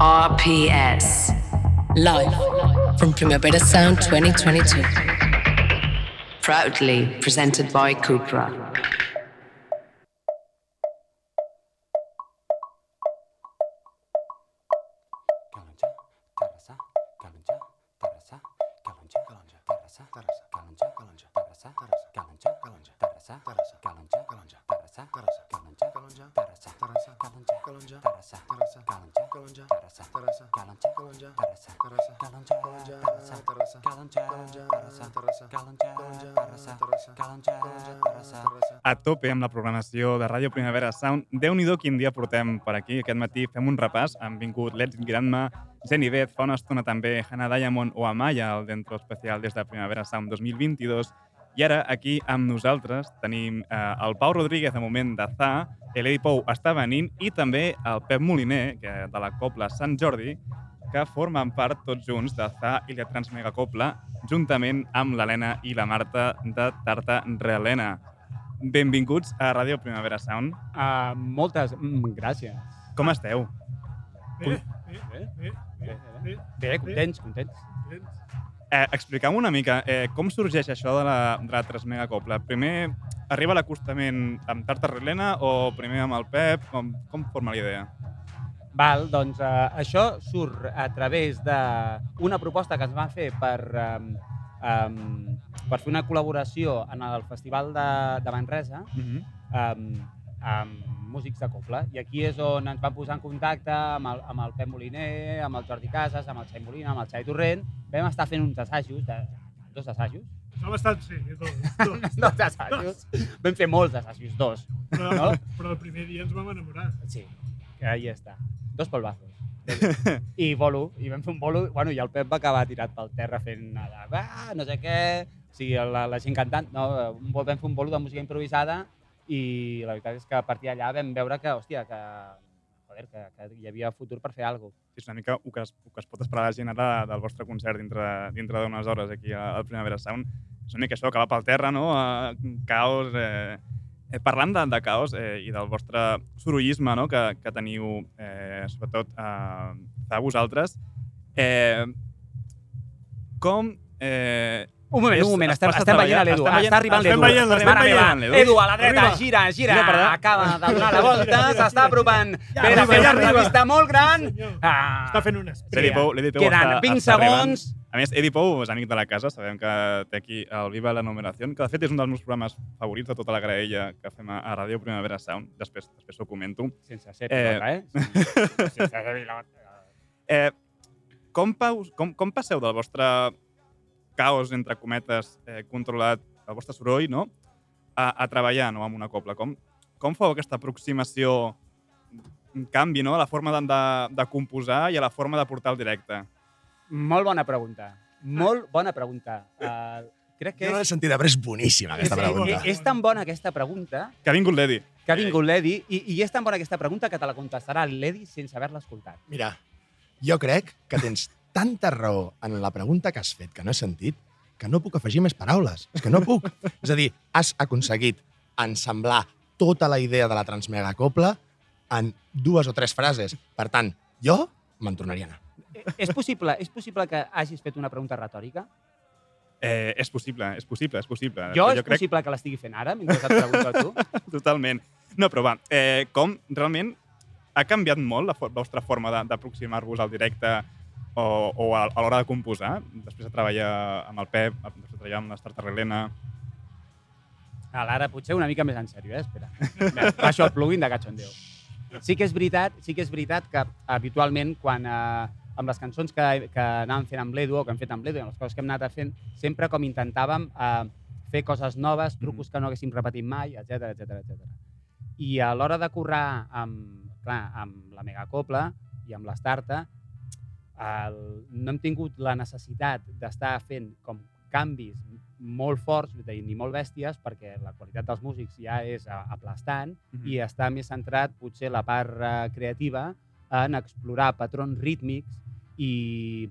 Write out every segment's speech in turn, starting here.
RPS. Live from Primavera Sound 2022. Proudly presented by Cupra. Tope amb la programació de Ràdio Primavera Sound. déu nhi quin dia portem per aquí. Aquest matí fem un repàs. Han vingut Let's Granma, Jenny Beth, fa una estona també Hannah Diamond o Amaya, el dentro especial des de Primavera Sound 2022. I ara, aquí amb nosaltres, tenim eh, el Pau Rodríguez, de moment, de ZA, l'Edi Pou està venint, i també el Pep Moliner, que, de la Copla Sant Jordi, que formen part tots junts de ZA i la Transmegacopla, juntament amb l'Helena i la Marta de Tarta Relena. Benvinguts a Ràdio Primavera Sound. Uh, moltes mm, gràcies. Com esteu? Bé, bé, bé, bé, Bé, bé, contents, contents. Eh, Expliqueu una mica eh, com sorgeix això de la, de la Transmegacopla. Primer arriba l'acostament amb Tarta Relena o primer amb el Pep? Com, com forma la idea? Val, doncs uh, això surt a través d'una proposta que ens van fer per, um, um, per fer una col·laboració en el Festival de, de Manresa Mm -hmm. um, amb músics de Copla. I aquí és on ens van posar en contacte amb el, amb el Pep Moliner, amb el Jordi Casas, amb el Xai Molina, amb el Xai Torrent. Vam estar fent uns assajos, de, dos assajos, Som estat, sí, dos, dos. dos assajos. Vam fer molts assajos, dos. Però, No? però el primer dia ens vam enamorar. Sí, que ahí està. Dos polvazos. I bolo, i vam fer un bolo, bueno, i el Pep va acabar tirat pel terra fent allà, ah, no sé què, o sigui, la, la gent cantant, no, un vol- vam fer un bolo de música improvisada i la veritat és que a partir d'allà vam veure que, hòstia, que, joder, que, que hi havia futur per fer alguna cosa. És una mica el que, es, el que es pot esperar la gent ara del vostre concert dintre, dintre d'unes hores aquí al Primavera Sound. És una mica això, que va pel terra, no? Eh, caos... Eh, eh, parlant de, de caos eh, i del vostre sorollisme no? que, que teniu, eh, sobretot, eh, de vosaltres, eh, com... Eh, Un moment, un moment, es estem, estem veient l'Edu, estem veient- està arribant estem l'Edu. veient l'Edu, Mare estem veient l'Edu. Edu, a la dreta, Arriba. gira, gira, acaba de donar la volta, s'està apropant per a arriba, fer ja una arriba. entrevista molt gran. Ah, Està fent un espera. L'Edi Pou, l'Edi Pou Queden està, 20 està arribant. segons. A més, Edi Pou és amic de la casa, sabem que té aquí el Viva la Numeració, que de fet és un dels meus programes favorits de tota la graella que fem a, a Ràdio Primavera Sound. Després, després ho comento. Sense ser Eh. pilota, eh? Sense ser pilota. Eh, com, paus, com, com passeu del vostre caos, entre cometes, eh, controlat, el vostre soroll, no?, a, a treballar no, amb una copla? Com, com feu aquesta aproximació, un canvi, no?, a la forma de, de, de composar i a la forma de portar el directe? Molt bona pregunta. Molt bona pregunta. Uh, crec que Jo no l'he és, sentida, però és boníssima, aquesta és, pregunta. és, és tan bona aquesta pregunta Que ha vingut l'Edi. que ha vingut l'Edi i, i és tan bona aquesta pregunta que te la contestarà l'Edi sense haver-la escoltat. Mira, jo crec que tens tanta raó en la pregunta que has fet, que no he sentit, que no puc afegir més paraules. És que no puc. és a dir, has aconseguit ensamblar tota la idea de la transmegacopla en dues o tres frases. Per tant, jo me'n tornaria a anar. Eh, És possible, és possible que hagis fet una pregunta retòrica? Eh, és possible, és possible, és possible. Jo, Però és possible que l'estigui fent ara, mentre et pregunto a tu? Totalment. No, però va, eh, com realment ha canviat molt la, la vostra forma de- d'aproximar-vos al directe o, o a, a l'hora de composar? Després de treballar amb el Pep, després de treballar amb l'Estarta Relena... Ara, ara, potser una mica més en sèrio, eh? Espera. Bé, Baixo el plugin de cachondeo. Sí que és veritat, sí que és veritat que habitualment quan eh, amb les cançons que, que anàvem fent amb l'Edu o que hem fet amb l'Edu i amb les coses que hem anat fent, sempre com intentàvem eh, fer coses noves, trucos que no haguéssim repetit mai, etc etc etc. I a l'hora de currar amb, clar, amb la megacopla i amb l'Estarta, el, no hem tingut la necessitat d'estar fent com canvis molt forts ni molt bèsties perquè la qualitat dels músics ja és aplastant Mhm. i està més centrat potser la part eh, creativa en explorar patrons rítmics i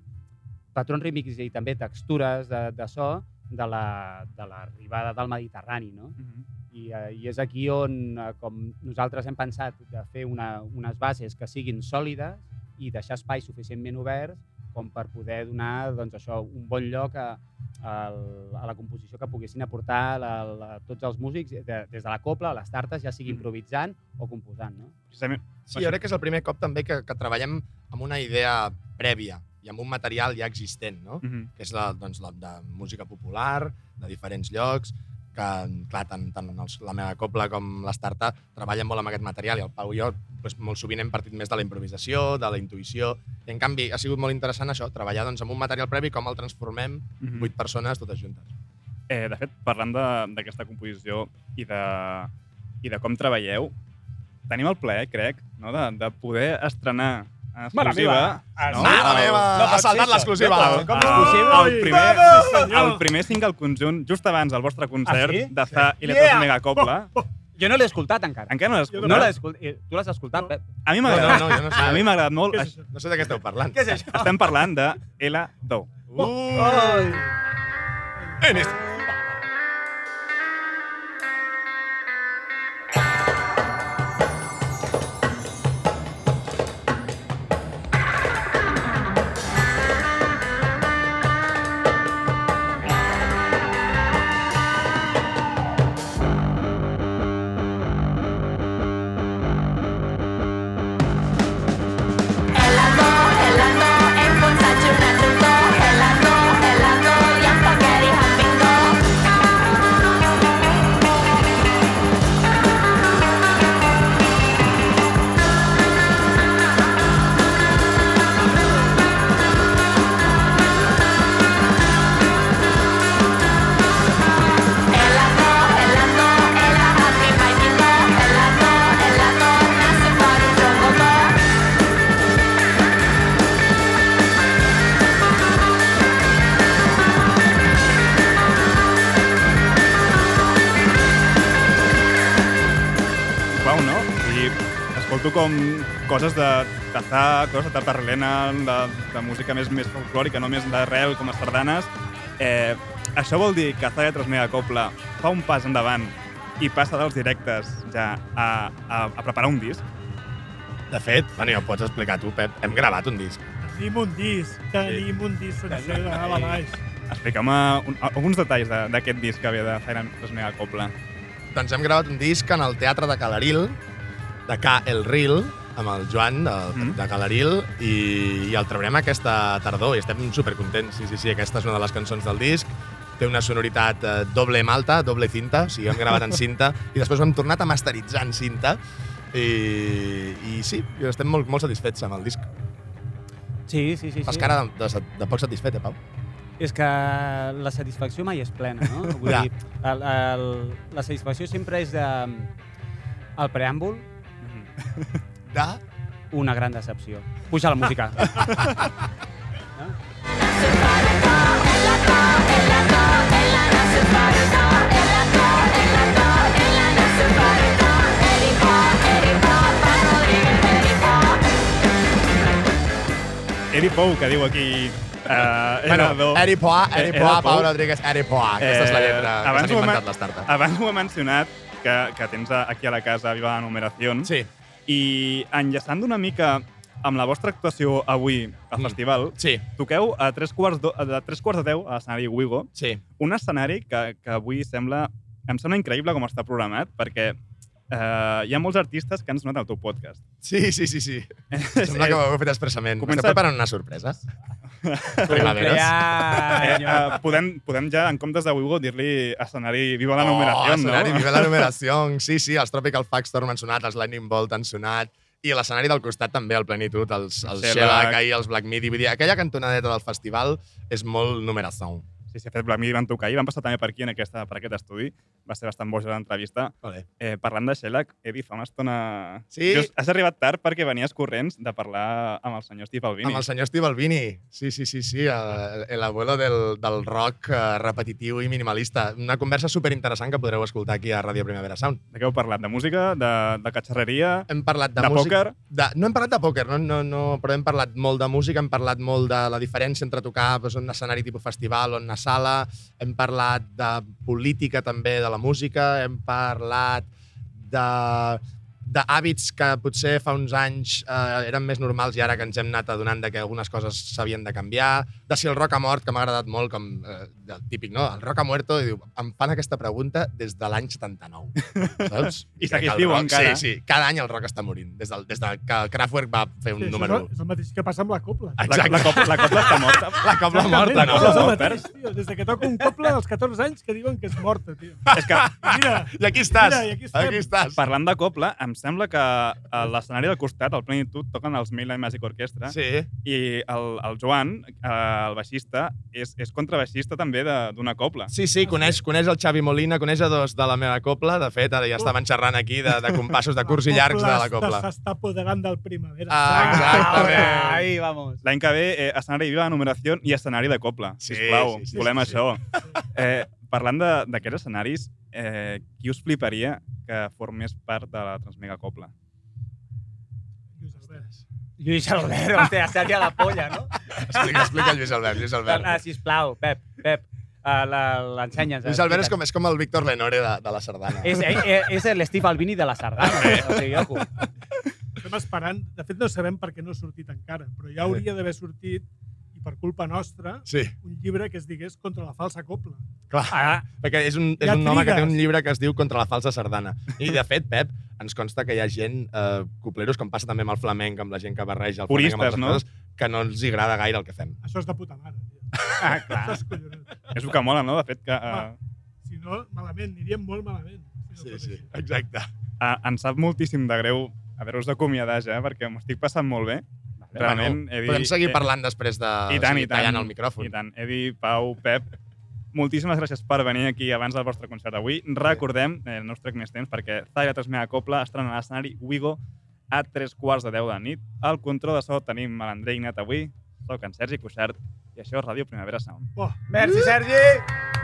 patrons rítmics i també textures de, de so de la- de l'arribada del Mediterrani, no? Mhm. I, eh, I és aquí on, eh, com nosaltres hem pensat de fer una, unes bases que siguin sòlides i deixar espais suficientment oberts com per poder donar doncs, això, un bon lloc a, a, a la composició que poguessin aportar la, la, tots els músics, de, des de la copla a les tartes, ja sigui improvisant o composant. No? Precisament, Sí, jo crec que és el primer cop també que, que treballem amb una idea prèvia i amb un material ja existent, no? Mhm. que és la, doncs, la de música popular, de diferents llocs, que, clar, tant, tant els, la meva copla com l'Estarta treballen molt amb aquest material i el Pau i jo doncs, molt sovint hem partit més de la improvisació, de la intuïció, i en canvi ha sigut molt interessant això, treballar doncs, amb un material previ, com el transformem Mhm. vuit persones totes juntes. Eh, de fet, parlant de- d'aquesta composició i de, i de com treballeu, tenim el plaer, crec, no? de, de poder estrenar en Mare exclusiva... meva! no? Mare meva! no ha saltat l'exclusiva! Com el- és possible? El primer, Sí, el primer single conjunt, just abans del vostre concert, Ah, sí? de Za i Letras Yeah! Megacopla. Jo no l'he escoltat encara. Encara no l'has Jo escoltat? No l'he escoltat. Eh, Tu l'has escoltat, No. Pep? A mi m'ha No, agradat. no, no, jo no sé. A mi m'ha agradat molt. No sé de què esteu parlant. Què és això? Estem parlant de L2. Ai. En este- coses de Tazà, coses de Tarrelena, de, de música més, més folclòrica, no més d'arrel, com les sardanes. Eh, això vol dir que Za Letras Megacopla fa un pas endavant i passa dels directes ja a, a, a preparar un disc. De fet, bueno, ja ho pots explicar tu, Pep. Hem gravat un disc. Tenim un disc, tenim un disc sencer de dalt a baix. Explica'm un, alguns detalls de- d'aquest disc que ve de Za Letras Megacopla. Doncs hem gravat un disc en el Teatre de Calaril, de K. El Ril, amb el Joan de, Mm. de Calaril, i, i el treballarem aquesta tardor i estem supercontents. Sí, sí, sí, aquesta és una de les cançons del disc. Té una sonoritat eh, doble malta, doble cinta, o sigui, hem gravat en cinta, i després ho hem tornat a masteritzar en cinta, i, i sí, estem molt, molt satisfets amb el disc. Sí, sí, sí. Fas sí. cara de, de, de poc satisfet, eh, Pau? És que la satisfacció mai és plena, no? Vull Ja. dir, el, el, la satisfacció sempre és de, el preàmbul, De... una gran decepció. Puja la música. Eri Pou, que diu aquí... Uh, Bueno, Eri Poa, Eri Eh, Poa, Eri Pau. Rodríguez, Eri Poa. Aquesta és la lletra que s'han hem- inventat les tartes. Abans ho he mencionat, que, que tens aquí a la casa Viva la Numeració. Sí, I enllaçant una mica amb la vostra actuació avui al Mm. festival, sí, toqueu a tres quarts, do, de tres quarts de deu a l'escenari Wigo, sí. un escenari que, que avui sembla, em sembla increïble com està programat, perquè eh, hi ha molts artistes que han sonat al teu podcast. Sí, sí, sí, sí. Sembla que ho heu fet expressament. Comença- Esteu preparant una sorpresa? Primaveres? Eh, eh, podem, podem ja, en comptes de Wigo, dir-li escenari Viva la oh, Numeració, escenari, no? viva la numeració. Sí, sí, els Tropical Factstorm han sonat, els Lightning Bolt han sonat, i a l'escenari del costat també, el Plenitud, els, els Shellac. Shellac, ahir, els Black Midi. Vull dir, aquella cantonadeta del festival és molt numeració. Sí, sí, de fet, Black Midi van tocar i van passar també per aquí, en aquesta, per aquest estudi. Va ser bastant boja l'entrevista. Vale. Eh, parlant de Shellac, Edi, fa una estona... Sí. Just has arribat tard perquè venies corrents de parlar amb el senyor Steve Albini. Amb el senyor Steve Albini. Sí, sí, sí, sí, el, el abuelo del, del rock eh, repetitiu i minimalista. Una conversa superinteressant que podreu escoltar aquí a Ràdio Primavera Sound. De què heu parlat? De música? De, de catxarreria? Hem parlat de, De música... pòquer? De, no hem parlat de pòquer, no, no, no, però hem parlat molt de música, hem parlat molt de la diferència entre tocar doncs, un escenari tipus festival o una sala, hem parlat de política també de la música, hem parlat de, d'hàbits que potser fa uns anys eh, eren més normals i ara que ens hem anat adonant de que algunes coses s'havien de canviar, de si el rock ha mort, que m'ha agradat molt, com eh, el típic, no? El rock ha muerto, i diu, em fan aquesta pregunta des de l'any 79, saps? I Crec segueix que el viu encara. Sí, sí, cada any el rock està morint, des, del, des de que Kraftwerk va fer un Sí, número és el, és el mateix que passa amb la copla. La, la, copla, la copla està morta. La cobla morta, no? el mateix, tio. Des de que toco un coble als 14 anys que diuen que és morta, tio. És que, I mira, I aquí estàs, Mira, i aquí estem. aquí estàs. parlant de copla, em sembla que a l'escenari del costat, al Plenitud, toquen els Mila Magic Orchestra Sí, i el, el Joan, eh, el baixista, és, és contrabaixista també de- d'una copla. sí, sí, coneix, coneix el Xavi Molina, coneix a dos de la meva copla. De fet, ara ja estaven xerrant aquí de, de compassos de curts i llargs de la copla. S'està apoderant del primavera. Ah, exactament. Ahí vamos. L'any que ve, eh, escenari viva, numeració i escenari de copla. Sí, Sisplau, sí, sí, volem sí, sí. això. Eh, parlant de- d'aquests escenaris, eh, qui us fliparia que formés part de la Transmega Copla? Lluís Albert. Lluís Albert, hòstia, està aquí a la polla, no? Explica, explica Lluís Albert, Lluís Albert. Ah, sisplau, Pep, Pep, uh, l'ensenyes. Lluís Albert és com, és com el Víctor Lenore de, de la sardana. És, eh, és l'Steve Albini de la sardana. O sigui, ojo. Estem esperant... De fet, no sabem per què no ha sortit encara, però ja hauria d'haver sortit, i per culpa nostra, Sí, un llibre que es digués contra la falsa copla. clar. Ah, Perquè és un, és Ja un home que té un llibre que es diu Contra la falsa sardana. I, de fet, Pep, ens consta que hi ha gent, eh, copleros, com passa també amb el flamenc, amb la gent que barreja el flamenc amb Puristes, altres no? coses, que no els hi agrada gaire el que fem. Això és de puta mare. Ah, clar. Això és el que mola, no? De fet, que Home. Si no, malament, aniríem molt malament. Si no Sí, sí, així. exacte. eh, em sap moltíssim de greu haver-vos d'acomiadar ja, perquè m'ho estic passant molt bé. Realment, he dit... Podem seguir eh, parlant després de... I tant, seguir i tant. tallant el micròfon. I tant. Edi, Pau, Pep, moltíssimes gràcies per venir aquí abans del vostre concert avui. Recordem, eh, no us trec més temps, perquè Zaya Transmega Copla estrena a l'escenari Wigo a tres quarts de deu de nit. Al control de so tenim l'Andrei Ignat avui, soc en Sergi Cuixart, i això és Ràdio Primavera Sound. Buah, Merci, Sergi!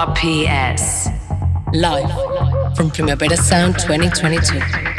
RPS. Live from Primavera Sound 2022.